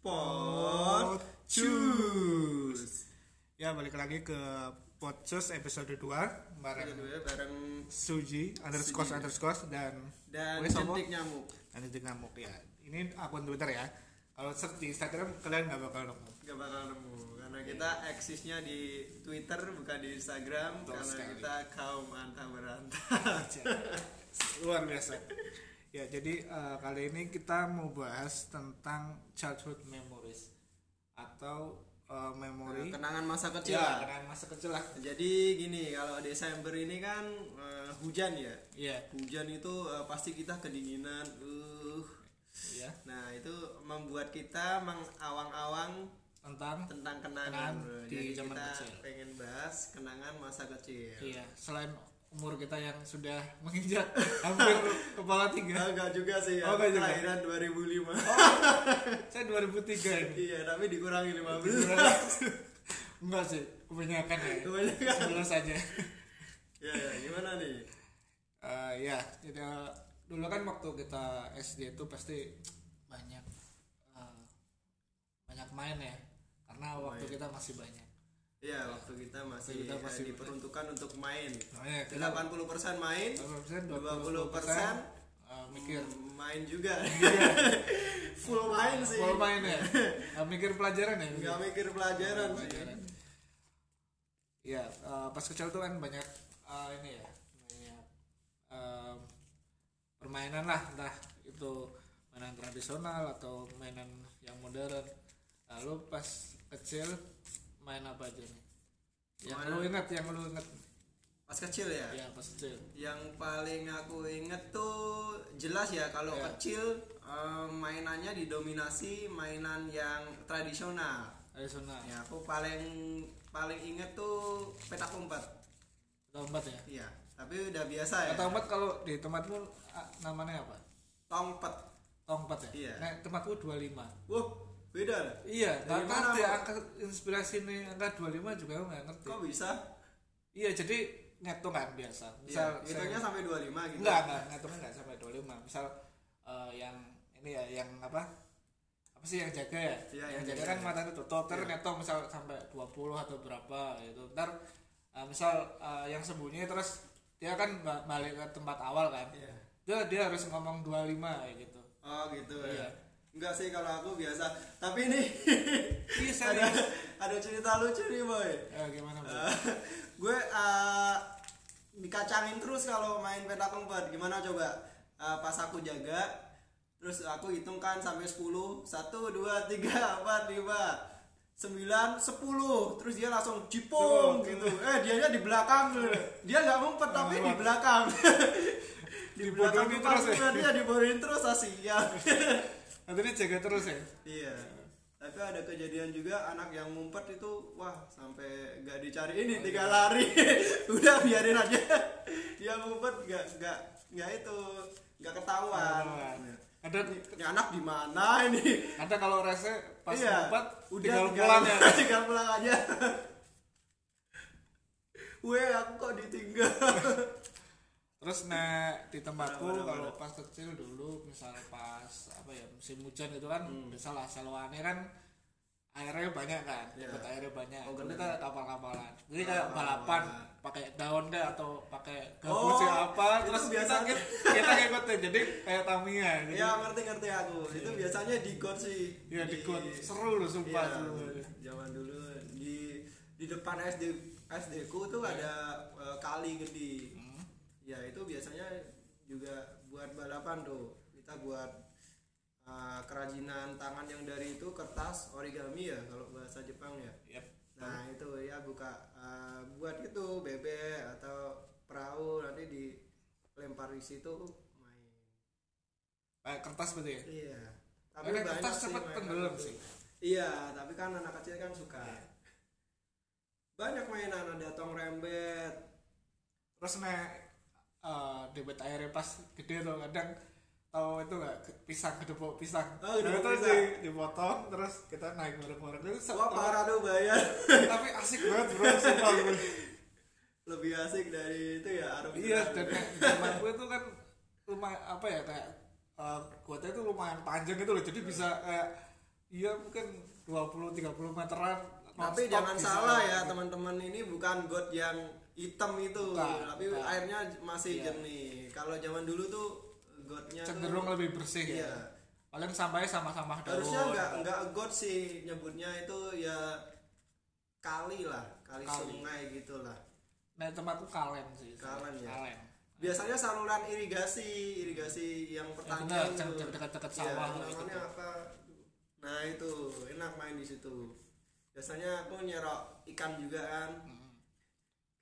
Pot Cus. Ya balik lagi ke podcast episode 2 bareng bareng Suji underscore Suji. underscore dan dan jentik nyamuk. dan itu ngamuk ya. Ini akun Twitter ya. Kalau search di Instagram kalian nggak bakal nemu. Gak bakal nemu karena kita eksisnya di Twitter bukan di Instagram Betul karena sekali. kita kaum antah berantah. Luar biasa. Ya jadi eh, kali ini kita mau bahas tentang childhood memories atau eh, memori Kenangan masa kecil. ya lah. kenangan masa kecil lah. Jadi gini, kalau Desember ini kan eh, hujan ya. Iya. Hujan itu eh, pasti kita kedinginan. Uh. Iya. Nah, itu membuat kita mengawang-awang Tentang tentang kenangan. Kenangan bro. di Jadi zaman kita kecil. pengen bahas kenangan masa kecil. Iya, selain umur kita yang sudah menginjak hampir kepala tiga. Ah, Enggak juga sih, Oh, aku enggak juga. kelahiran 2005. Saya 2003 ini. iya, tapi dikurangi 15. Enggak sih, kebanyakan ya. Kebanyakan. Sebelas saja. ya, ya, gimana nih? Eh, ya, jadi eh, dulu kan waktu kita SD itu pasti banyak eh, banyak main ya, karena waktu kita masih banyak. Iya, waktu kita masih, kita eh, masih- diperuntukkan untuk main. Makanya kita 80% main, 20%, 20% eh, mikir main juga. Full main sih. full main ya, nggak mikir pelajaran ya. Nggak mikir pelajaran sih. pelajaran. Iya, eh, pas kecil tuh kan banyak eh, ini ya, banyak em, permainan lah, entah itu mainan tradisional atau mainan yang modern. Lalu pas kecil main apa aja nih? Yang lu ingat, yang lu ingat? Pas kecil ya. Ya pas kecil. Yang paling aku inget tuh jelas ya kalau Iya. kecil eh, mainannya didominasi mainan yang tradisional. Tradisional. Ya aku paling paling inget tuh petak umpet. Atau empat ya? Iya, tapi udah biasa ya. Atau empat kalau di tempatmu namanya apa? Tongpet. Tongpat ya? Iya. Nah, tempatku 25. Wah, beda lah. Iya, Dari nggak mana, Pak? angka inspirasi ini angka 25 juga aku nggak ngerti. Kok bisa? Iya, jadi ngitung kan biasa. Misal Iya, hitungnya saya, sampai 25 gitu. enggak, enggak, ngitungnya enggak sampai 25. Misal eh, yang ini ya, yang apa? Apa sih yang jaga ya? Iya, yang yang jaga jaga. kan matanya tutup, terus Iya. ngitung misal sampai 20 atau berapa gitu. Ntar eh, misal eh, yang sembunyi terus dia kan ba- balik ke tempat awal kan. Iya. Dia dia harus ngomong 25 kayak gitu. Oh gitu Iya. ya. Enggak sih kalau aku biasa. Tapi ini Iya, ada ada cerita lucu nih boy. Eh, gimana, Bu? Eh, gue eh, dikacangin terus kalau main petak umpet. Gimana coba? Eh, pas aku jaga, terus aku hitung kan sampai 10 1 2 3 4 5 9 10 terus dia langsung jipong Tuh, gitu. Eh dianya di belakang. Dia nggak ngumpet tapi di belakang. di belakang terus ya? dia dibodohin terus asik ya. Nanti dia jaga terus ya. Iya. Tapi ada kejadian juga anak yang ngumpet itu wah sampai nggak dicari ini tinggal lari. Udah biarin aja. Dia ngumpet nggak nggak nggak itu nggak ketahuan. Ketahuan. Ada Ini anak di mana ini? ada kalau rese pas iya. lompat udah tinggal tinggal pulang ya. tinggal pulang aja. Weh aku kok ditinggal. Terus nah di tempatku kalau pas kecil dulu misal pas apa ya musim hujan itu kan Hmm. misalnya salwane kan airnya banyak kan Iya. dapat airnya banyak Oh, kita kapal-kapalan jadi Oh, kayak balapan pakai daun deh atau pakai Oh, gabus ya apa terus biasanya. kita, kita ngikutin jadi kayak Tamiya jadi ya ngerti ngerti aku. Itu biasanya di got sih. ya di got seru loh sumpah Iya, dulu. zaman dulu di di depan SD SD ku tuh ada eh, kali gede. Ya itu biasanya juga buat balapan tuh. Kita buat eh, kerajinan tangan yang dari itu kertas origami ya kalau bahasa Jepang ya. Yap. Nah itu ya buka eh, buat itu bebek atau perahu nanti dilempar di situ main. kayak kertas berarti ya Iya. Tapi kertas sih cepet mainan tenggelam sih. Iya, tapi kan anak kecil kan suka. Iya. Banyak mainan ada tong rembet. terus nek eh debit airnya pas gede tuh kadang tahu itu nggak pisang kedepok pisang. Oh, Nah, itu di- dipotong terus kita naik bareng-bareng. Itu Wah parah tuh bayar. tapi asik banget bro sumpah. Lebih asik dari itu ya Arab iya dan zaman gue tuh kan rumah apa ya kayak uh, gotnya itu lumayan panjang gitu loh. Jadi bisa kayak iya mungkin 20 30 meteran tapi jangan salah ya teman-teman ini bukan got yang hitam itu Bukan, tapi bukan. airnya masih Iya. jernih kalau zaman dulu tuh gotnya cenderung tuh, lebih bersih iya ya paling sampahnya sama-sama daun harusnya nggak nggak got sih nyebutnya itu ya kali lah kali, Kali. sungai gitulah nah tempatku kalen sih Kalen ya? kalen biasanya saluran irigasi irigasi yang benar, pertanian tuh. dekat-dekat Iya, sawah namanya gitu. apa nah itu enak main di situ biasanya aku nyerok ikan juga kan Mm.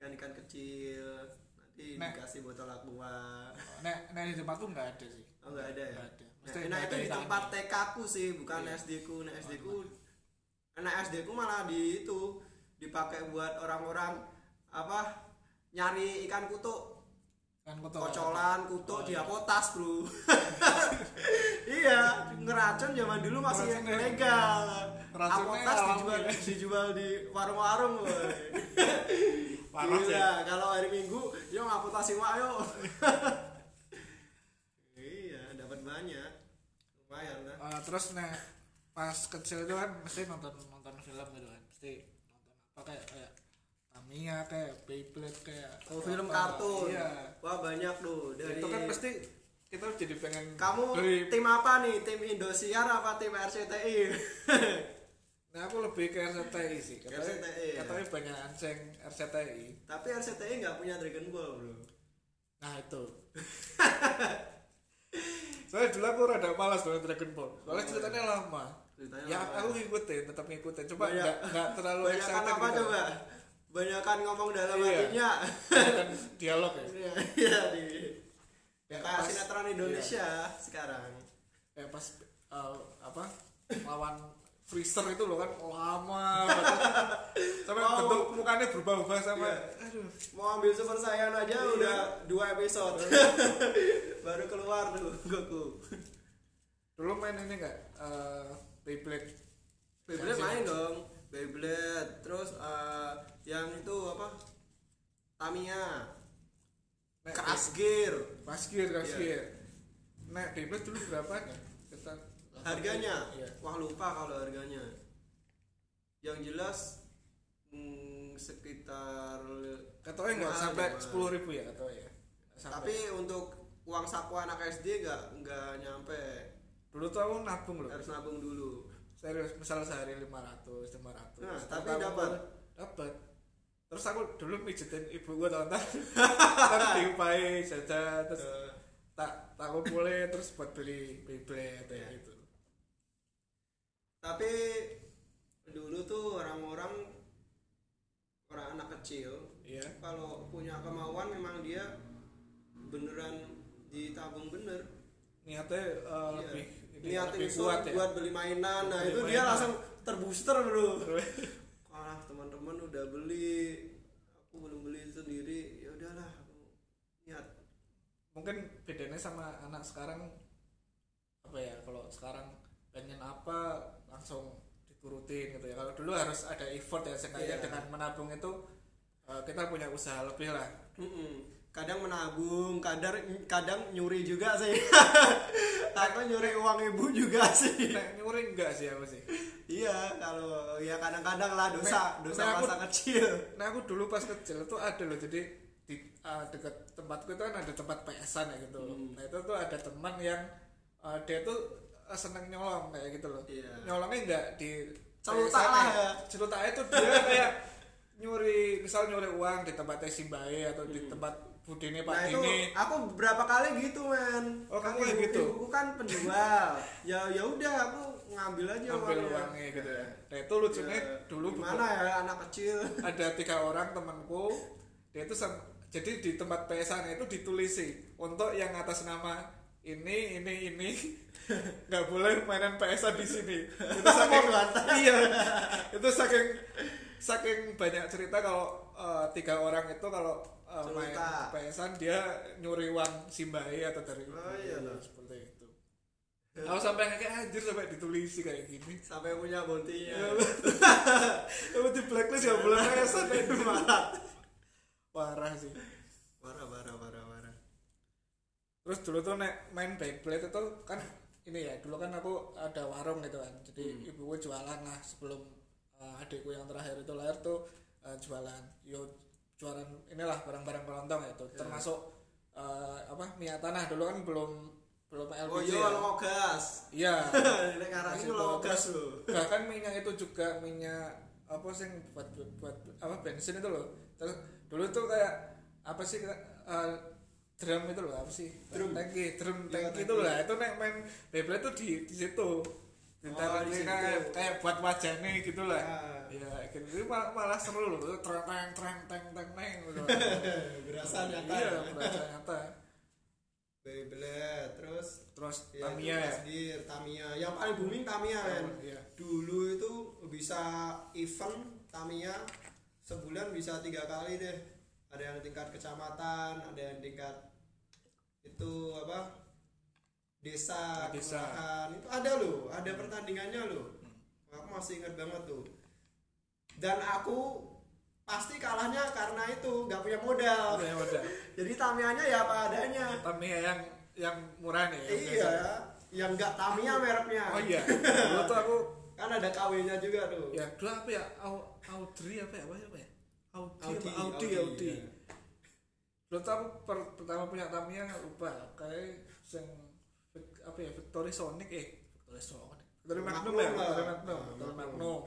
Ikan ikan kecil nanti Nek. dikasih botol aqua nek nek di tempatku nggak ada sih oh nggak ada ya Nggak ada. nah, nah, itu di tempat TK ku sih bukan Iya. SD ku nah SD ku nah SD ku malah di itu dipakai buat orang-orang apa nyari ikan kutuk kan kotor kocolan kutuk Oh, dia iya. potas bro iya ngeracun zaman dulu masih Ngeracunnya- legal apotas alami dijual ya. dijual di warung-warung. Parah sih. Iya, kalau hari minggu yo ngapotasi wak yo iya dapat banyak. Lumayan lah. Eh, terus nek pas kecil itu kan mesti nonton nonton film gitu kan. Mesti nonton apa kayak kayak Tamiya kayak Beyblade kayak oh film apa. kartun? Iya. Wah banyak tuh. Dari itu kan pasti kita jadi pengen kamu dari tim apa nih? Tim Indosiar apa tim RCTI nah aku lebih ke RCTI sih. Katanya, RCTI, ya. katanya banyak anceng RCTI tapi RCTI nggak punya Dragon Ball bro. Nah itu. Soalnya dulu aku rada malas dengan Dragon Ball. Soalnya Oh, ceritanya lama. Ceritanya ya lama. aku ngikutin tetap ngikutin. Coba nggak nggak terlalu banyak excited apa gitu. coba? Banyak kan ngomong dalam Iya. hatinya. Banyakan dialog ya. Iya, iya di Ya, kayak sinetron Indonesia sekarang. Kayak pas eh, apa lawan freezer itu loh kan lama sampai Wow. bentuk mukanya berubah-ubah sama Iya. aduh. Mau ambil Super Saiyan aja Iya. udah dua episode. Baru keluar tuh Goku. Dulu main ini enggak eh Beyblade. Beyblade main dong. Beyblade terus eh, yang itu apa? Tamiya. Nek, Crash Gear. Crash Gear Crash Iya. Gear. Nek Beyblade dulu berapa harganya? Iya. Wah lupa kalau harganya. Yang jelas hmm, sekitar katanya enggak Mahal, sampai sepuluh ribu ya katanya ya Sampai. tapi untuk uang saku anak SD nggak nggak nyampe. Dulu tuh aku nabung loh. Harus nabung dulu. Serius misal sehari 500 500 Nah, tapi dapat? dapat. Terus aku dulu pijetin ibu gua tak terus diupahi jajan terus Eh, tak tak kumpulin terus buat beli Iya. gitu tapi dulu tuh orang-orang orang anak kecil iya. kalau punya kemauan memang dia beneran ditabung bener. Niatnya eh, Iya. lebih niatin lebih kuat ya? buat beli mainan. Nah Beli itu dia mainan. langsung terbooster bro. Wah teman-teman udah beli. Aku belum beli sendiri. Ya udahlah niat. Mungkin bedanya sama anak sekarang apa ya kalau sekarang pengen apa langsung diturutin gitu ya. Kalau dulu harus ada effort ya sengaja Iya. dengan menabung itu eh, kita punya usaha lebih lah. Mm-mm. kadang menabung kadang kadang nyuri juga sih. Aku nyuri uang ibu juga sih. Nyuri enggak sih aku sih? Iya kalau ya kadang-kadang lah dosa Nek- dosa aku- masa kecil. nah aku dulu pas kecil tuh ada loh jadi di eh, dekat tempatku itu kan ada tempat PS-an ya gitu. Hmm. nah itu tuh ada teman yang eh, dia tuh seneng nyolong kayak gitu loh Iya. nyolongnya enggak di Celutak lah ya. celutaknya tuh dia kayak nyuri misal nyuri uang di tempatnya Simbae atau di tempat budine Pak Hmm. nah itu Dini aku beberapa kali gitu men Oh, kamu kayak gitu? ibuku kan penjual ya ya udah aku ngambil aja ambil uangnya. uangnya gitu ya nah itu lucunya Ya, dulu gimana ya anak kecil ada tiga orang temanku dia itu jadi di tempat PSan itu ditulisi untuk yang atas nama ini ini ini. Nggak boleh mainan PSan di sini. Itu saking iya. Itu saking saking banyak cerita kalau eh, tiga orang itu kalau eh, main. PSan dia nyuri uang simbahi atau dari Oh, iya ibu, loh. seperti itu. Aku sampai kayak anjir sampai ditulisi kayak gini. Sampai punya bontinya Tapi di blacklist gak boleh PSan itu marah parah sih. Marah marah marah terus dulu tuh nek main Beyblade itu kan ini ya dulu kan aku ada warung gitu kan. Jadi Hmm. ibuku jualan lah sebelum uh, adikku yang terakhir itu lahir tuh uh, jualan. Yo jualan inilah barang-barang kelontong itu Ya. termasuk uh, apa minyak tanah. Dulu kan belum belum LPG oh iya ya. lo gas. Iya. Nek itu lo gas lo bahkan minyak itu juga minyak apa sih buat, buat buat apa bensin itu loh. Terus dulu tuh kayak apa sih uh, drum itu loh apa sih? Drum. tangki drum Iya, tangki itu tangki. lah itu nek main Beyblade tuh di di situ. Oh, di situ. kayak, kayak buat wajahnya gitu lah Ya. ya gitu. Itu mal- malah seru loh. Treng treng treng treng treng treng gitu berasa nyata iya berasa nyata. Beyblade terus? Terus ya, Tamiya itu ya? Gir, Tamiya. Yang paling booming Tamiya kan iya. Dulu itu bisa event Tamiya sebulan bisa tiga kali deh. Ada yang tingkat kecamatan ada yang tingkat itu apa? Desa, desa. kelurahan. itu ada loh ada pertandingannya loh. Aku masih ingat banget tuh. Dan aku pasti kalahnya karena itu nggak punya modal. Jadi Tamiyanya ya apa adanya. Tamiya yang yang murah nih yang iya biasa. yang nggak Tamiya mereknya. Oh iya. Dulu tuh aku kan ada KW-nya juga tuh. Ya dulu apa ya? Au- Audrey apa ya? Apa ya, apa ya? Audi Audi, apa? Audi Audi, Audi tuh aku per- pertama punya Tamiya lupa kayak yang Vic- apa ya Victory Sonic eh Victory Sonic Victory Magnum, ya lah. Victory Magnum Victory Magnum.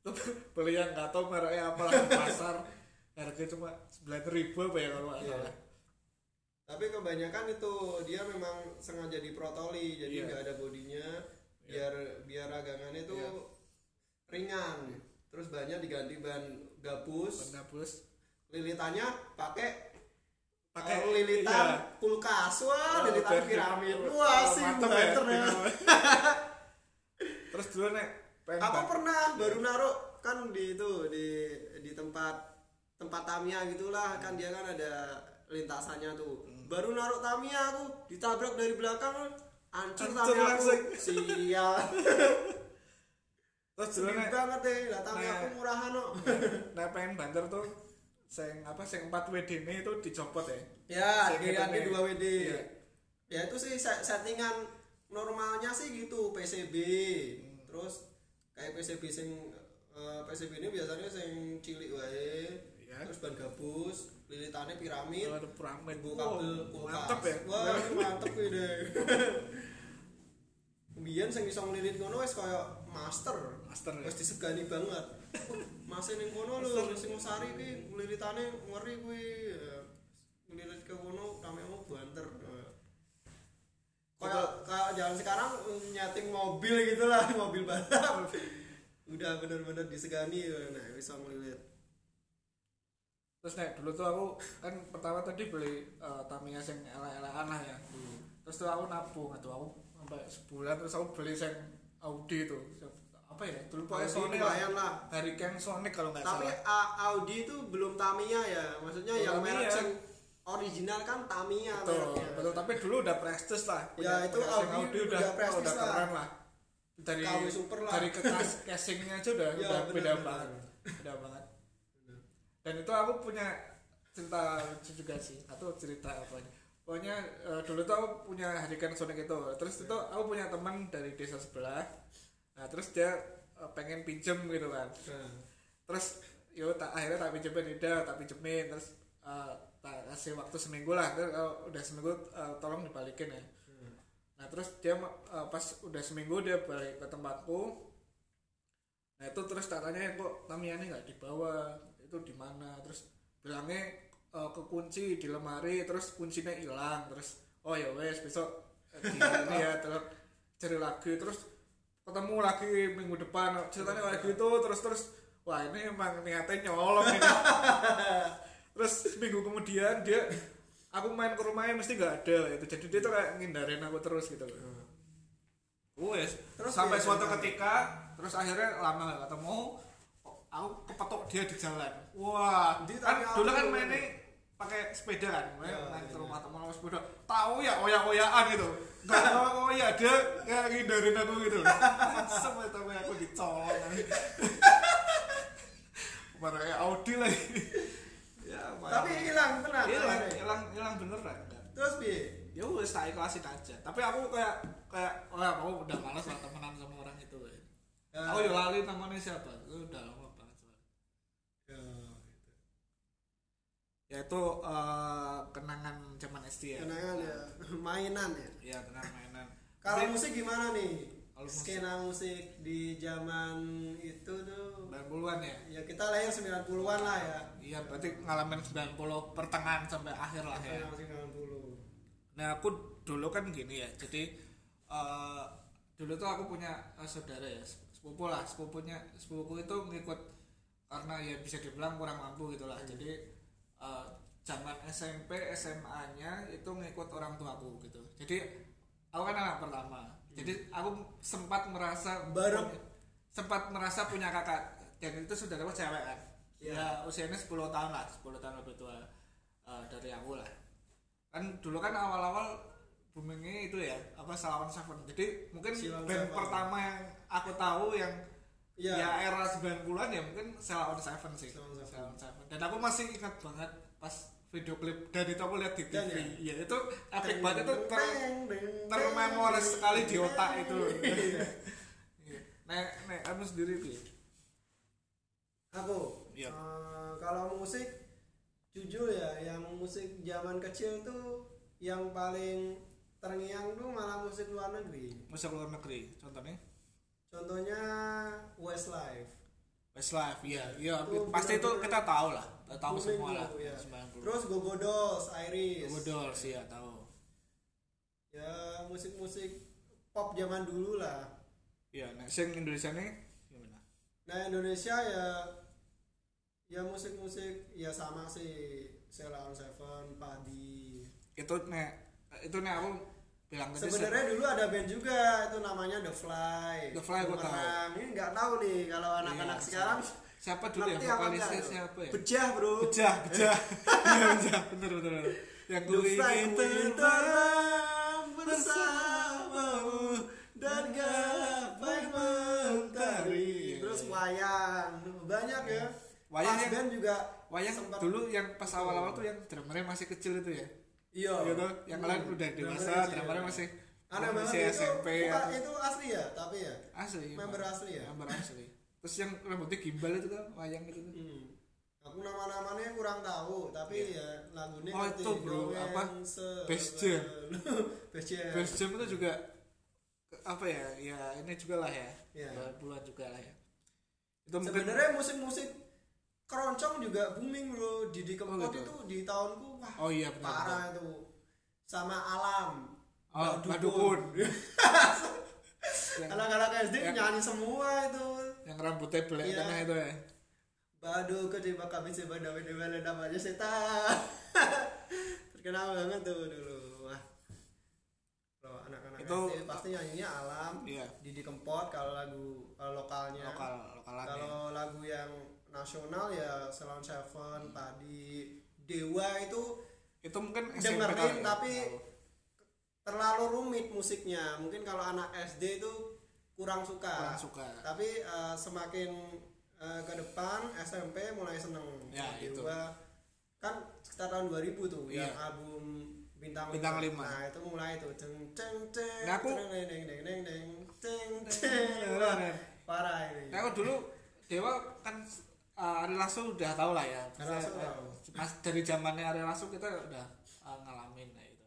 Itu beli yang nggak tahu mereknya apa lah pasar harganya cuma sembilan ribu apa ya kalau nggak Iya. salah tapi kebanyakan itu dia memang sengaja diprotoli jadi Iya. nggak ada bodinya biar biar ragangannya itu Iya. ringan terus banyak diganti ban gabus penghapus lilitannya pakai pakai oh, lilitan iya. kulkas. Wah Oh, lilitan piramid. oh, wah sih mantep banter ya. terus dulu nek pengen aku ban- pernah baru naruh kan di itu di di tempat tempat Tamiya gitulah kan dia kan ada lintasannya tuh. Baru naruh Tamiya aku ditabrak dari belakang hancur Hancur Tamiya aku. sial. Terus dulu nek banget deh. Lah Tamiya Nah. aku murahan kok. Nek pengen banter tuh sing apa sing 4 WD ini itu dicopot ya ya nih. dua WD Iya. ya itu sih se- settingan normalnya sih gitu PCB Hmm. terus kayak PCB sing eh, PCB ini biasanya sing cilik wae Iya. terus ban gabus lilitannya piramid ada piramid bu wow, kabel kulkas. mantep ya wah mantep ini Biyen sing iso nglilit ngono wis kaya master. master ya Wis disegani banget. Masih ning kono lho sing Sari ki nglilitane ngeri kuwi. Nglilit ke kono kamemu banter. Kayak kayak jalan sekarang nyeting mobil gitu lah, mobil balap. Udah bener-bener disegani nah bisa ngelilit. terus nek dulu tuh aku kan pertama tadi beli eh, Tamiya sing elek-elekan lah ya terus tuh aku nabung atau aku sampai sebulan terus aku beli sing Audi itu apa ya? Dulu pokoknya Audi Sonic lumayan lah. Hurricane Sonic kalau nggak Tapi salah. A- Audi itu belum Tamiya ya. Maksudnya Belum yang merek original kan Tamiya betul mereknya. betul. Tapi dulu udah prestis lah. Ya, itu sing Audi udah udah prestis udah lah. keren lah. Dari KW super lah. dari ke cas- casingnya aja udah, Ya, udah bener, beda bener. banget. beda banget. Dan itu aku punya cerita lucu juga sih. Atau cerita apa pokoknya eh, dulu tuh aku punya Hurricane Sonic itu. Terus itu aku punya teman dari desa sebelah nah terus dia eh, pengen pinjem gitu kan. Nah, terus yo tak akhirnya tak pinjemin ida tak pinjemin. Terus eh, tak kasih waktu seminggu lah. Terus kalau udah seminggu eh, tolong dibalikin ya. Nah terus dia eh, pas udah seminggu dia balik ke tempatku. Nah itu terus tak tanya kok Tamiya ini nggak dibawa? Itu di mana? Terus bilangnya eh, kekunci di lemari. Terus kuncinya hilang. Terus oh ya wes besok di ya terus cari lagi. Terus ketemu lagi minggu depan. Ceritanya kayak gitu terus terus wah ini emang niatnya nyolong ini. Terus minggu kemudian dia aku main ke rumahnya mesti nggak ada itu. Jadi dia tuh kayak ngindarin aku terus gitu wes Terus sampai dia suatu gimana? ketika terus akhirnya lama gak ketemu aku kepetok dia di jalan. Wah Di kan dulu kan mainnya pakai sepeda kan Ya, main ke iya. rumah teman sama sepeda. Tahu ya oyak oyakan gitu. Nggak tahu oh ya dia kayak ngindarin aku gitu. Sampai sampai aku dicolong mana kayak Audi lagi. Ya Tapi hilang tenang. hilang hilang hilang beneran Terus bi, ya wes tak ikhlasin aja. Tapi aku kayak kayak wah aku udah malas lah temenan sama orang itu ya. Ya. aku ya lali namanya siapa? Udah lama banget soalnya. Ya, gitu. Ya itu eh, kenangan zaman SD ya? Kenangan ya. Mainan ya? Ya kenangan mainan. Kalau musik gimana nih? Kalau musik- skena musik di zaman itu tuh. 90-an ya? Ya kita lahir 90-an lah ya. Iya berarti ngalamin 90 pertengahan sampai akhir lah ya. Musik 90 Nah aku dulu kan gini ya, jadi eh, dulu tuh aku punya eh, saudara ya, sepupu lah, sepupunya sepupuku itu ngikut karena ya bisa dibilang kurang mampu gitu lah. Jadi eh, zaman SMP SMA-nya itu ngikut orang tuaku gitu. Jadi aku kan anak pertama, jadi aku sempat merasa Bareng. sempat merasa punya kakak dan itu saudaraku cewek kan. Iya. Ya usianya 10 tahun lah, 10 tahun lebih tua eh, dari aku lah kan dulu kan awal-awal boomingnya itu ya apa Salawan Seven jadi mungkin Silawan band Seven. pertama yang aku tahu yang Iya. ya era 90-an ya mungkin Salawan Seven sih Sheila on Seven. On dan aku masih ingat banget pas video klip dan itu aku lihat di TV ya? ya itu epic banget itu ter termemoris sekali di otak itu Iya. Nek nek kamu sendiri Pi? aku Iya. eh, kalau musik jujur ya yang musik zaman kecil tuh yang paling terngiang tuh malah musik luar negeri musik luar negeri contohnya contohnya Westlife. Westlife iya iya Itu pasti itu kita tahu lah tahu booming semua lah ya. 90 terus Gogo Dolls Iris. Godol sih ya tahu. Ya musik-musik pop zaman dulu lah. Iya, nah sing Indonesia nih gimana? nah Indonesia ya ya musik-musik ya sama sih. Sheila on Seven Padi. Itu nek itu nek aku bilang Sebenarnya dulu ada band juga itu namanya The Fly. The Fly gua tahu. Ini nggak tahu nih kalau anak-anak Iya, sekarang siapa dulu ya vokalisnya siapa ya? Bejah bro. Bejah, bejah. Iya, bejah. Bener bener. bener. Yang ku ingin terbang bersamamu dan gapai mentari. Iya, Terus iya. wayang banyak ya. Wayang Pas yang- band juga Wayang sempat- dulu yang pas awal-awal tuh yang drummernya masih kecil itu ya. Iya. Gitu. Yang lain Hmm. udah dewasa, Drummernya sih, drummernya ya. masih Aneh banget masih itu, SMP atau itu asli ya, tapi ya. asli. member asli ya? Member asli. Terus yang rambutnya gimbal itu kan wayang itu tuh. Hmm. Aku nama-namanya kurang tahu, tapi ya lagunya Oh, itu, bro. Apa? se- Bass jam. Bass jam. Itu juga apa ya? Ya ini juga lah ya. Iya. Bulan juga lah ya. Itu mungkin Sebenarnya musik-musik keroncong juga booming bro. Didi Kempot Oh, gitu. itu di tahunku wah Oh iya benar. parah itu. Sama Alam. Oh, Badukun. Anak-anak SD yang- nyanyi semua itu. yang rambutnya belek Iya. tengah itu ya. Badu ke di kami sih pada mana namanya setan. Terkenal banget tuh dulu. Wah. Kalau anak-anak Itu- SD pasti nyanyinya alam. Iya. Didi Kempot kalau lagu kalau lokalnya. Lokal lokalannya. Kalau lagu yang nasional ya Salon Seven, Padi, Dewa itu itu mungkin dengerin ya. tapi Tahu. terlalu rumit musiknya. Mungkin kalau anak SD itu kurang suka. kurang suka. Tapi eh, semakin eh, ke depan SMP mulai seneng Ya, itu. Dewa. Kan sekitar tahun 2000 tuh Iya. yang album Bintang, Bintang Lima. Nah, itu mulai tuh ceng ceng ceng Nah, aku- ceng, deng deng deng deng deng ceng ceng. Wah, Parah ini. Nah, aku dulu Dewa kan uh, Ari Lasso udah tau lah ya. Ari Lasso Maksudnya, tahu. Mas dari zamannya Ari Lasso kita udah uh, ngalamin lah itu.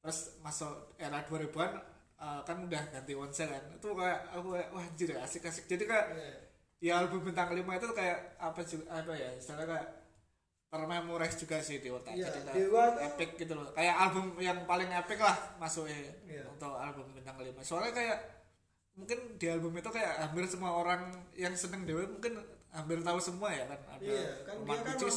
Terus masuk era 2000-an uh, kan udah ganti Once kan. Itu kayak aku wah anjir asik-asik. Jadi kayak Iya. ya album bintang 5 itu kayak apa juga apa ya istilahnya kayak termemoris juga sih di otak Iya, jadi kayak epic gitu loh kayak album yang paling epic lah masuknya Iya. untuk album bintang 5 soalnya kayak mungkin di album itu kayak hampir semua orang yang seneng Dewa mungkin hampir tahu semua ya kan ada Iya, kan dia kan itu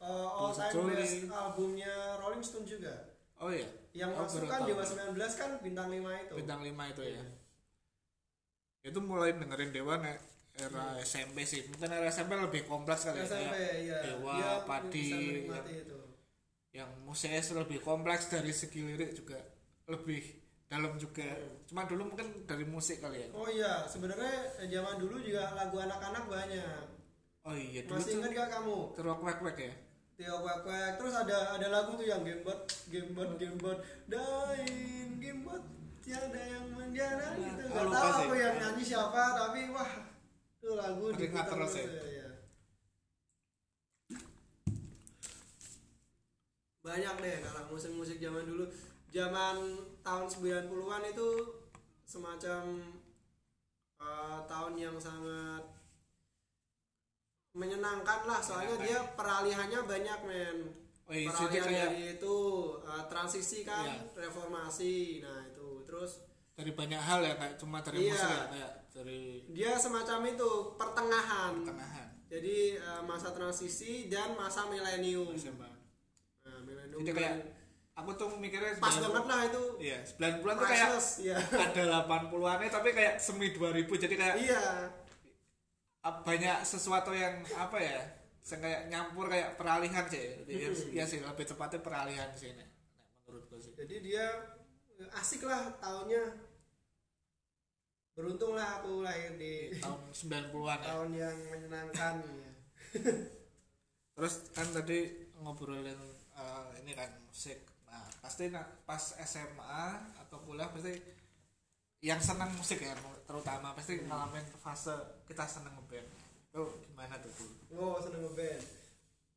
uh, all time best albumnya Rolling Stone juga. oh iya Yang Oh, masuk kan. Dewa 19 kan bintang 5 itu. bintang 5 itu Iya. ya itu mulai dengerin Dewa nek era SMP sih mungkin era SMP lebih kompleks kali ya SMP kayak iya. Dewa, Dia Padi, menikmati itu. yang musiknya lebih kompleks dari segi lirik juga lebih dalam juga cuma dulu mungkin dari musik kali ya Oh iya, sebenarnya eh, zaman dulu juga lagu anak-anak banyak. oh iya dulu Masih ingat gak kamu? terwak wek wek ya Tio Kwek Kwek terus ada ada lagu tuh yang gamebot gamebot gamebot dain gamebot tiada yang menjana gitu Oh, nggak tahu sih. aku yang nyanyi siapa tapi wah itu lagu diputar terus ya? ya. banyak deh kalau musik-musik zaman dulu zaman tahun 90-an itu semacam eh, tahun yang sangat menyenangkan lah. Soalnya dia peralihannya banyak men. Oh, iya, jadi peralihan kayak dari itu eh, transisi kan Iya. reformasi. Nah itu. Terus dari banyak hal ya kayak cuma dari Iya. musik ya kayak dari dia semacam itu pertengahan. Pertengahan. Jadi eh, masa transisi dan masa milenium. Nah, milenium Jadi kayak aku tuh mikirnya pas 90 banget lah itu. Iya, 90-an tuh kayak priceless ya ada 80-annya tapi kayak semi 2000 jadi kayak iya. Banyak sesuatu yang apa ya kayak nyampur kayak peralihan sih Iya iya sih lebih tepatnya peralihan sih nek menurutku sih. Jadi dia eh, asik lah tahunnya. Beruntung lah aku lahir di tahun 90-an ya. tahun yang menyenangkan ya. terus kan tadi ngobrolin eh, ini kan musik nah pasti na- pas SMA atau kuliah pasti yang senang musik ya terutama pasti ngalamin fase kita seneng ngeband. Itu gimana tuh dulu oh seneng ngeband.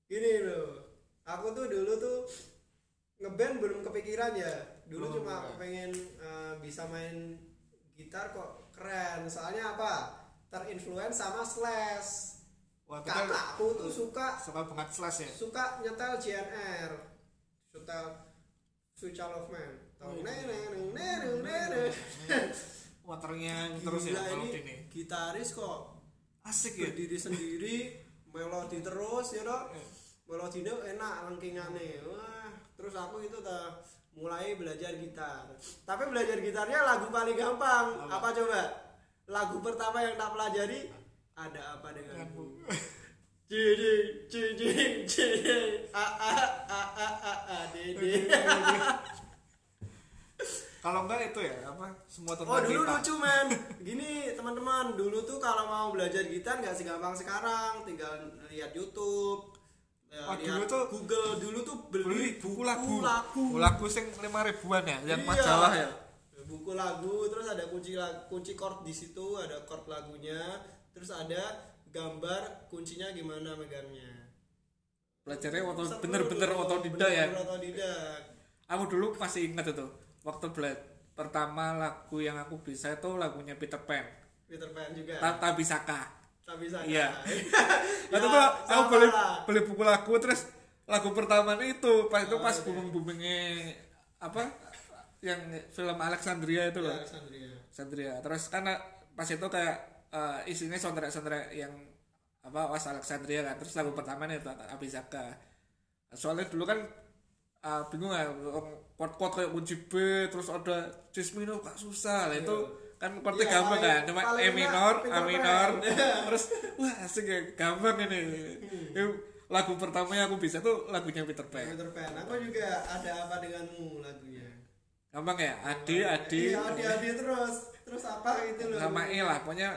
Gini loh aku tuh dulu tuh ngeband belum kepikiran ya. Dulu Belum, cuma pengen eh, bisa main gitar kok keren. Soalnya apa? Terinfluence sama Slash. Wah, kakakku tuh suka suka banget slash ya? suka nyetel JNR nyetel Man. Tau, Oh, neneng, neneng, neneng. waternya terus ya kalau ini. gitaris kok. Asik ya? Berdiri sendiri melodi terus ya dok Iya. melodinya enak lengkingannya. Wah terus aku itu tak mulai belajar gitar. Tapi belajar gitarnya lagu paling gampang. Apa? apa, coba? Lagu pertama yang tak pelajari ada apa denganmu Jiding, jiding, jiding, a a a a a a dede. kalau enggak itu ya apa semua Oh tentang dulu kita. lucu men, gini teman-teman dulu tuh kalau mau belajar gitar nggak segampang sekarang, tinggal lihat YouTube, ya, Oh, lihat dulu tuh Google. Dulu tuh beli, beli buku lagu. lagu, buku lagu sing lima ribuan ya yang Iya. majalah ya. Buku lagu, terus ada kunci lag- kunci chord di situ, ada chord lagunya, terus ada gambar kuncinya gimana megangnya. belajarnya waktu Seru bener-bener otodidak ya otodidak. aku dulu masih ingat itu waktu belajar pertama lagu yang aku bisa itu lagunya Peter Pan Peter Pan juga. Bisaka Tak bisa. Iya. ya, itu tuh aku beli beli buku lagu terus lagu pertamanya itu pas itu Oh, pas iya. booming boomingnya apa yang film Alexandria itu loh Alexandria. Alexandria terus karena pas itu kayak eh, isinya soundtrack soundtrack yang apa was Alexandria kan terus lagu pertamanya itu Abisaka soalnya dulu kan eh, bingung ya chord-chord kayak B terus ada cis minor kok susah lah itu kan chordnya Iya, gampang kan cuma E minor A minor terus wah asik ya gampang ini Hmm. Lagu pertama yang aku bisa tuh lagunya Peter Pan Peter Pan. Aku juga ada apa denganmu lagunya. gampang ya Adi Adi Iya, adi adi terus. Terus apa gitu loh. sama E lah pokoknya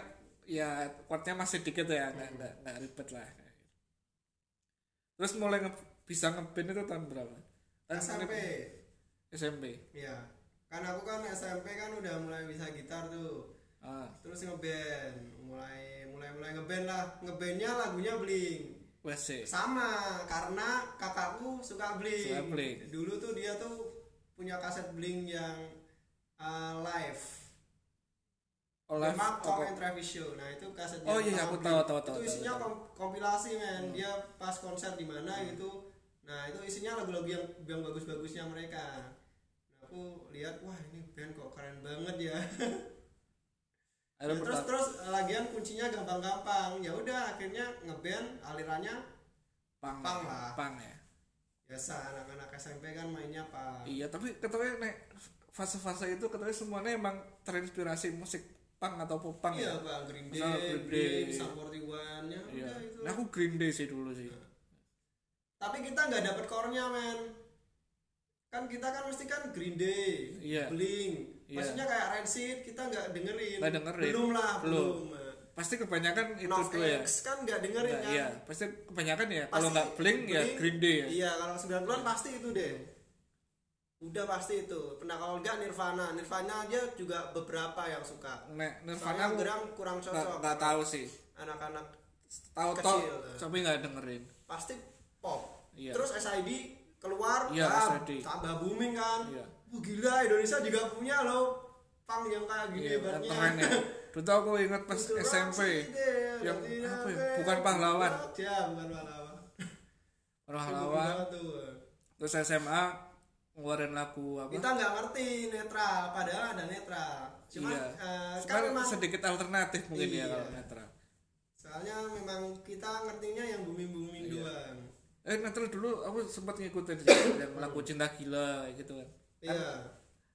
ya chordnya masih dikit ya nggak nggak nggak ribet lah terus mulai nge- bisa ngeband itu tahun berapa Tahun SMP. SMP Iya. Kan aku kan SMP kan udah mulai bisa gitar tuh. ah Terus ngeband, mulai mulai mulai ngeband lah. Ngebandnya lagunya Blink. WC Sama karena kakakku suka Blink. Suka Blink. Dulu tuh dia tuh punya kaset Blink yang uh, live. Oleh Mark Talk and Travis Show. Nah, itu kaset Oh iya, pertama aku tahu, tahu, tahu, Itu isinya tahu. kompilasi men. Dia pas konser di mana gitu. Nah, itu isinya lagu-lagu yang yang bagus-bagusnya mereka. Nah, aku lihat wah ini band kok keren banget ya. Ya, terus terus lagian kuncinya gampang-gampang. Ya udah akhirnya ngeband alirannya pang pang lah. pang ya biasa anak-anak SMP kan mainnya apa? iya tapi katanya nek fase-fase itu katanya semuanya emang terinspirasi musik pang atau popang Iya, ya Bang, Green Misal Day, Green Day. Sum 41 ya iya udah itu. nah aku Green Day sih dulu sih Tapi kita nggak dapet core-nya, men. Kan kita kan mesti kan Green Day, Iya. Blink. Iya. Maksudnya kayak Red Seed kita nggak dengerin. Nggak dengerin. Belum lah, Belum. belum. pas pasti kebanyakan itu Nov dua ya X kan nggak dengerin Nggak, kan iya pasti kebanyakan ya kalau nggak blink ya Blink, Green Day ya Iya, kalau 90-an pasti itu deh. Udah pasti itu. Pernah kalau enggak Nirvana. Nirvana aja juga beberapa yang suka. Nek Nirvana Soalnya Gram kurang cocok. nggak tahu sih Anak-anak tahu Kecil. toh tapi nggak dengerin pasti pop. Iya. Terus SID keluar, Iya, ah, SID. tambah booming kan. Iya. Wah, gila Indonesia juga punya loh punk yang kayak gini iya keren ya dulu aku ingat pas Itu SMP deh, yang apa ya, deh, bukan pahlawan. Ya, bukan pahlawan. pahlawan terus SMA ngeluarin lagu apa? Kita nggak ngerti netral padahal ada netral. Cuma iya. eh, kan Sekarang memang sedikit alternatif mungkin Iya. ya kalau netral. Soalnya memang kita ngertinya yang booming booming Iya. doang. Eh netral dulu aku sempat ngikutin yang lagu cinta gila gitu kan. Iya.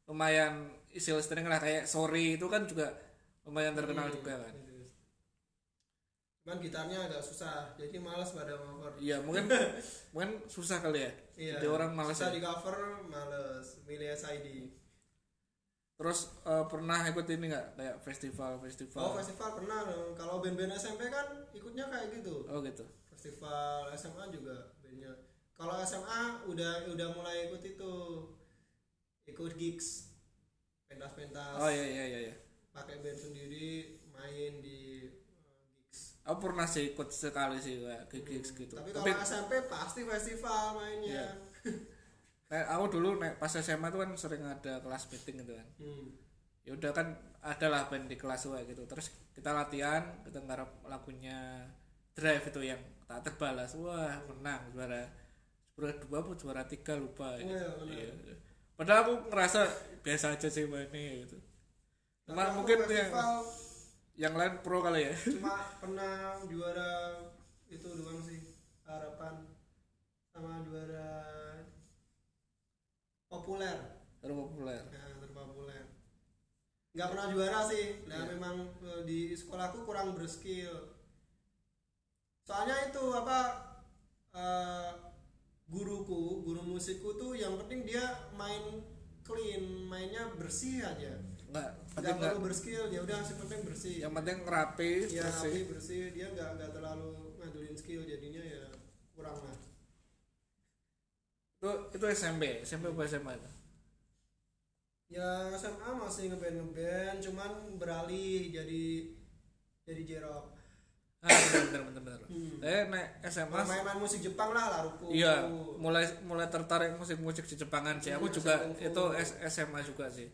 lumayan listening lah kayak sorry itu kan juga lumayan terkenal Hmm, juga kan. Cuman gitarnya agak susah jadi malas pada cover. Iya mungkin mungkin susah kali ya. Iya jadi orang malas susah ya. di cover males. Milih SID terus eh, pernah ikut ini nggak? Kayak festival festival. Oh festival pernah dong. Kalau band-band SMP kan ikutnya kayak gitu. Oh gitu. Festival SMA juga bandnya. Kalau SMA udah udah mulai ikut itu. Ikut gigs. Pentas-pentas. Oh iya iya iya iya. Pakai band sendiri main di uh, aku pernah sih ikut sekali sih kayak ke gigs gitu tapi tapi kalau SMP pasti festival mainnya Iya. kayak aku dulu naik pas SMA tuh kan sering ada kelas meeting gitu kan Hmm. ya udah kan ada lah band di kelas kayak gitu terus kita latihan kita ngarep lagunya drive itu yang tak terbalas wah menang juara juara dua apa juara tiga lupa Oh, iya. Iya. padahal aku ngerasa biasa aja sih mainnya gitu cuma mungkin yang yang lain pro kali ya cuma pernah juara itu doang sih harapan sama juara populer terlalu populer Nah, terpopuler. Nggak pernah juara sih. Nah, Iya. memang eh, di sekolahku kurang berskill. Soalnya itu apa eh, guruku, guru musikku tuh yang penting dia main clean, mainnya bersih aja. nggak Nggak perlu berskill, ya udah sih penting bersih. yang penting rapi ya bersih rapi, bersih, dia nggak nggak terlalu ngadulin skill jadinya ya kurang lah. itu itu SMP SMP apa SMA itu Ya SMA masih ngeband ngeband, cuman beralih jadi jadi jerok. ah bener bener bener bener Hmm. saya naik SMA main-main musik Jepang lah laruku Iya, mulai mulai tertarik musik-musik di Jepangan sih. Aku Hmm, juga itu SMA juga sih.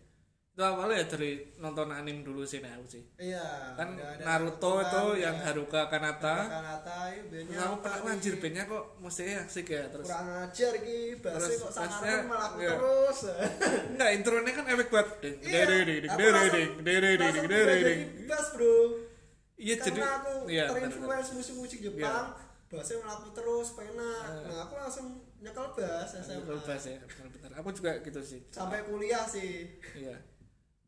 Itu awalnya ya dari nonton anime dulu sih nah aku sih. iya Kan Naruto itu ya. yang Haruka Kanata. Kanata ya bandnya Terus aku pernah nih? anjir bandnya kok musiknya asik ya terus. kurang ajar ki Terus kok sangaran malah aku iya. terus Enggak, intronya kan epic banget. Ding Iya, ding ding ding ding ding ding ding ding ding bass bro Iya jadi aku iya terinfluence musik-musik Jepang bassnya malah aku terus penak nah aku langsung nyekel bass SMA Betul, bass ya, benar-benar. Aku juga gitu sih. sampai kuliah sih Iya.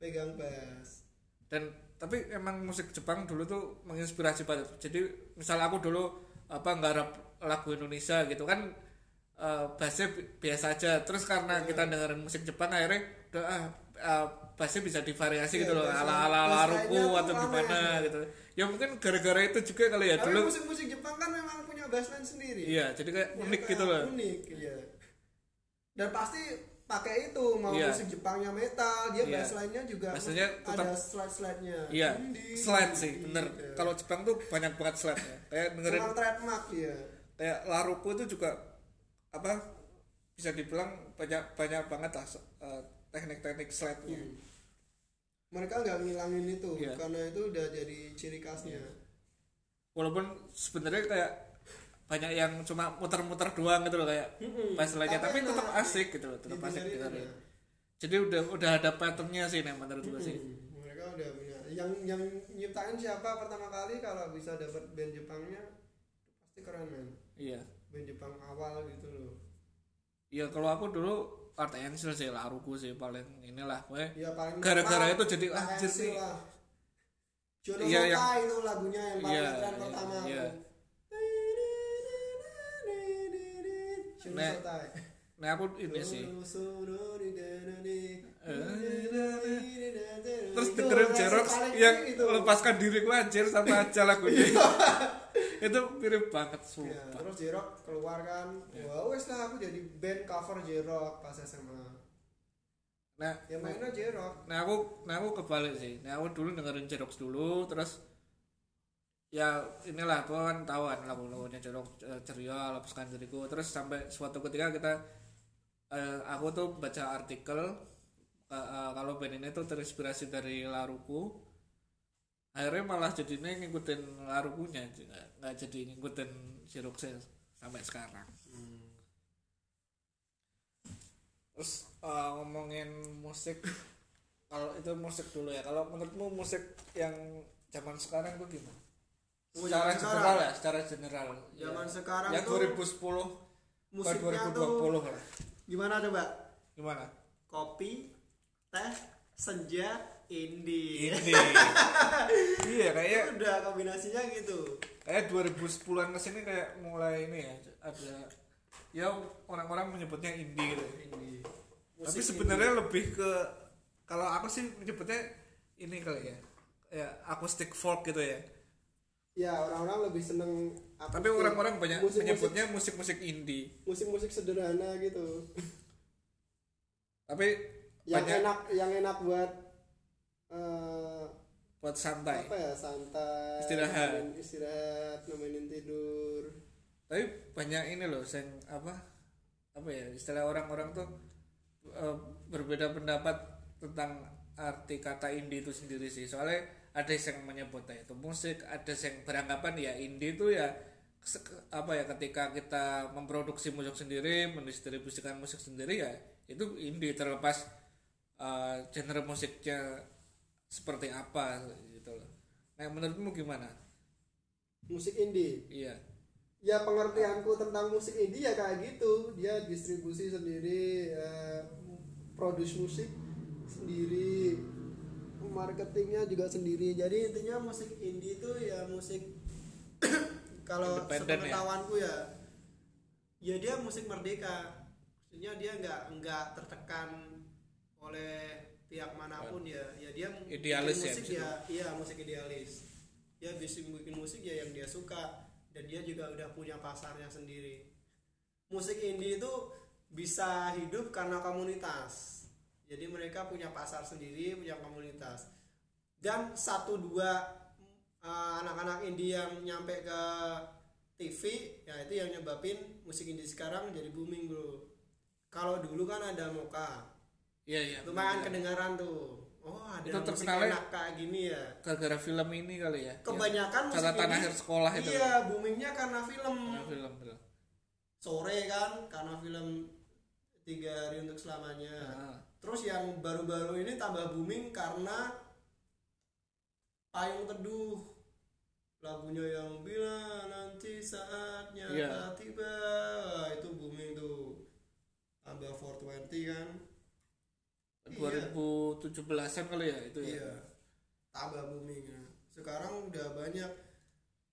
Pegang bass. Dan tapi emang musik Jepang dulu tuh menginspirasi banget. Jadi misal aku dulu apa nggarap lagu Indonesia gitu kan eh bassnya bi- biasa aja. Terus karena kita dengerin musik Jepang akhirnya udah ah eh, bassnya bisa divariasi Iya, gitu loh. ala ala laruku atau gimana gitu. Ya mungkin gara-gara itu juga kali ya. Tapi dulu musik-musik Jepang kan memang punya bassline sendiri. Iya jadi kayak Ya, unik kayak gitu loh. Unik iya dan pasti pakai itu mau Iya. musik Jepangnya metal dia Iya. bassline-nya juga Bassnya tetap- ada slide-slide-nya iya Dinding, slide sih dinding, bener gitu. kalau Jepang tuh banyak banget slide ya kayak dengerin Memang trademark dia kayak laruku itu juga apa bisa dibilang banyak banyak banget lah eh, teknik-teknik slide-nya Hmm. mereka nggak ngilangin itu Iya. karena itu udah jadi ciri khasnya walaupun sebenarnya kayak banyak yang cuma muter-muter doang gitu loh kayak Mm-mm. pas lagi tapi enak tetap asik gitu loh tetap asik dengerin. enak. jadi udah udah ada patternnya sih nih menurut gue sih mereka udah punya yang yang nyiptain siapa pertama kali kalau bisa dapat band Jepangnya pasti keren men iya band Jepang awal gitu loh iya kalau aku dulu Art Angel sih laruku sih paling inilah gue ya paling Gara-gara itu jadi, anjir lah. Jono Iya, yang- itu lagunya yang paling Iya, tren iya, pertama iya. aku. Nek, nah aku ini sih terus dengerin Jerox iya yang itu. lepaskan diriku anjir sama aja lagunya itu mirip banget Ya, sumpah terus J-Rock keluar kan. Ya. Wah, wes lah aku jadi band cover J-Rock pas SMA. nah Ya mainnya J-Rock. nah aku nah aku kebalik sih nah aku dulu dengerin Jerox dulu terus ya inilah aku kan tahu kan lagu-lagunya Jerox eh, ceria lepaskan diriku. Terus sampai suatu ketika kita eh, aku tuh baca artikel eh, eh, kalau band ini tuh terinspirasi dari laruku. Akhirnya malah jadinya ngikutin larukunya nggak jadi ngikutin Jeroxnya sampai sekarang. Terus eh, ngomongin musik kalau itu musik dulu ya. Kalau menurutmu musik yang zaman sekarang tuh gimana secara general ya secara general Zaman ya. sekarang ya tuh 2010 ke musiknya 2020 tuh lah gimana coba? gimana Kopi, teh, senja, indie. ini iya kayaknya Udah kombinasinya gitu. kayak 2010-an ke sini kayak mulai ini ya ada ya orang-orang menyebutnya indie gitu Indie. tapi sebenarnya lebih ke kalau aku sih menyebutnya ini kali ya ya akustik folk gitu ya Ya, orang-orang lebih seneng tapi orang-orang banyak musik-musik- menyebutnya musik-musik indie. Musik-musik sederhana gitu. tapi Yang banyak enak yang enak buat eh, buat santai. apa ya santai Istirahat. nemenin istirahat nemenin tidur. Tapi banyak ini loh yang apa apa ya istilah orang-orang tuh eh, berbeda pendapat tentang arti kata indie itu sendiri sih. Soalnya ada yang menyebutnya itu musik ada yang beranggapan ya indie itu ya apa ya ketika kita memproduksi musik sendiri mendistribusikan musik sendiri ya itu indie terlepas eh, genre musiknya seperti apa gitu loh. Nah menurutmu gimana? Musik indie? Iya. Ya pengertianku tentang musik indie ya kayak gitu. Dia distribusi sendiri eh, produce musik sendiri marketingnya juga sendiri. Jadi intinya musik indie itu ya musik kalau ya? sepengetahuanku ya, ya dia musik merdeka. Maksudnya dia nggak nggak tertekan oleh pihak mana pun ya. Ya dia Idealis bikin ya, musik situ. ya, iya musik idealis. Dia bisa bikin musik ya yang dia suka dan dia juga udah punya pasarnya sendiri. Musik indie itu bisa hidup karena komunitas. Jadi mereka punya pasar sendiri, punya komunitas. Dan satu dua uh, anak-anak indie yang nyampe ke TV, ya itu yang nyebabin musik indie sekarang jadi booming bro. Kalau dulu kan ada Moka, iya iya lumayan kedengaran tuh. Oh ada Itu musik enak kayak gini ya. gara-gara film ini kali ya Kebanyakan musik catatan indie- akhir sekolah itu Iya boomingnya karena film. Karena film film Sore kan, karena film tiga hari untuk selamanya. Ah. Terus yang baru-baru ini tambah booming karena Payung Teduh. Lagunya yang bila nanti saatnya Iya. tiba itu booming tuh. Tambah 420 kan? 2017an kali ya itu ya? Iya. Tambah booming. Ya. sekarang udah banyak.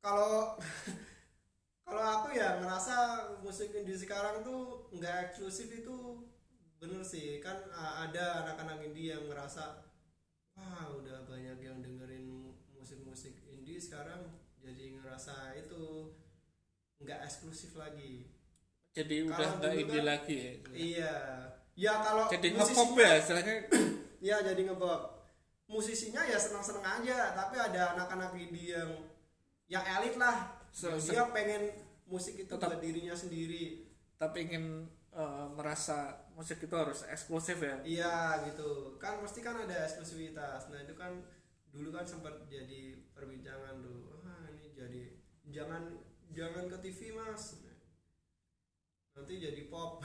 Kalau kalau aku ya ngerasa musik indie sekarang tuh nggak eksklusif itu bener sih kan a- ada anak-anak indie yang ngerasa wah udah banyak yang dengerin mu- musik-musik indie sekarang jadi ngerasa itu nggak eksklusif lagi. Jadi udah Kalau nggak dulu indie kan- lagi ya iya. Ya kalau jadi ngepop ya istilahnya? Ya jadi ngebop musisinya ya senang-senang aja tapi ada anak-anak indie yang yang elit lah. Se- dia pengen musik itu Tetap- buat dirinya sendiri. tapi ingin eh, merasa musik itu harus eksklusif ya? Iya gitu. Kan pasti kan ada eksklusivitas. Nah itu kan dulu kan sempat jadi perbincangan tuh ah ini jadi jangan jangan ke TV mas. Nanti jadi pop.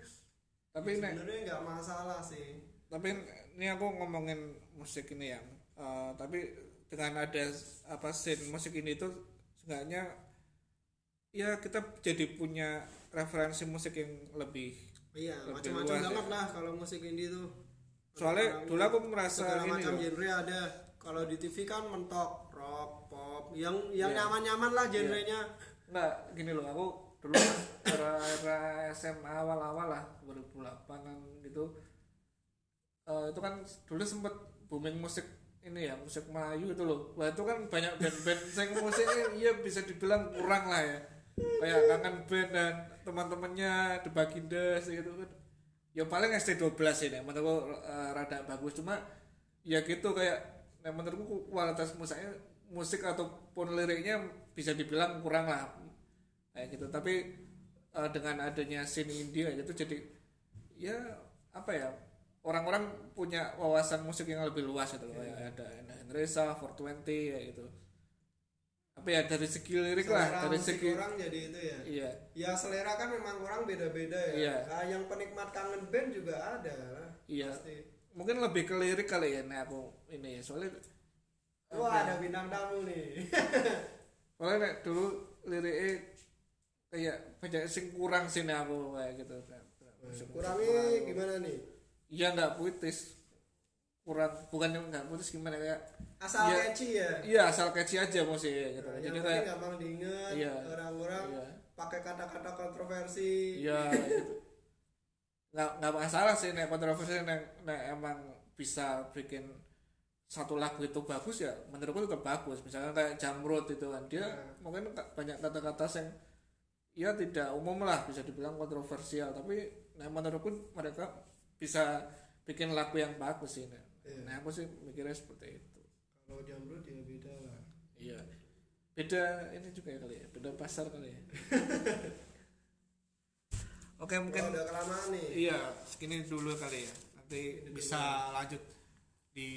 Tapi nek sebenarnya nggak masalah sih. Tapi ini aku ngomongin musik ini ya. Eh, tapi dengan ada apa scene musik ini itu seenggaknya ya kita jadi punya referensi musik yang lebih iya macam-macam banget ya. lah kalau musik indie tuh soalnya dulu aku merasa segala ini macam loh genre ada kalau di TV kan mentok rock pop yang yang Iya. nyaman-nyaman lah genrenya Nggak, gini loh, aku dulu era, era SMA awal-awal lah 2008an gitu. Eh, itu kan dulu sempet booming musik ini ya musik Melayu itu loh wah itu kan banyak band-band yang musiknya iya bisa dibilang kurang lah ya kayak kangen band dan teman-temannya The Bagindas gitu kan. Ya paling ST12 ini menurutku eh, rada bagus. Cuma ya gitu kayak nah, menurutku kualitas musiknya musik ataupun liriknya bisa dibilang kurang lah. Kayak gitu. Tapi eh, dengan adanya scene India gitu jadi ya apa ya orang-orang punya wawasan musik yang lebih luas gitu loh. Kayak ada Enda Hendresa, 420 ya gitu apa ya dari segi lirik lah Selera dari musik segi orang jadi itu ya. Iya. Ya selera kan memang orang beda-beda ya. Iya. Nah, yang penikmat kangen band juga ada iya. pasti. Mungkin lebih ke lirik kali ya nah aku ini soalnya wah ada bintang tamu nih. Soalnya nek dulu liriknya kayak banyak sing kurang sih nek aku kayak gitu. Kurangnya gimana nih? Iya nggak puitis kurang bukan nggak puitis gimana kayak asal Iya. catchy ya iya asal catchy aja musiknya gitu Nah, yang jadi kayak gampang diinget Iya. orang-orang iya pakai kata-kata kontroversi iya gitu. nggak nggak masalah sih nek kontroversi nek, nek emang bisa bikin satu lagu itu bagus ya menurutku tetap bagus misalnya kayak Jamrud itu kan dia Nah. mungkin banyak kata-kata yang ya tidak umum lah bisa dibilang kontroversial tapi nah menurutku mereka bisa bikin lagu yang bagus sih nah, Iya. nah aku sih mikirnya seperti itu. Kalau jamrut ya beda lah. Iya. Beda ini juga ya kali ya beda pasar kali ya. Oke mungkin kalau udah kelamaan nih. Iya segini dulu kali ya. Nanti bisa lanjut di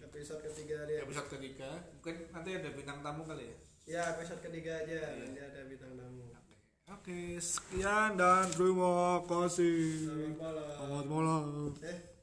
episode ketiga dia. Episode ketiga. Mungkin nanti ada bintang tamu kali ya? Ya episode ketiga aja. Iya. nanti ada bintang tamu. Oke. Sekian dan terima kasih. Selamat malam. Selamat malam. Eh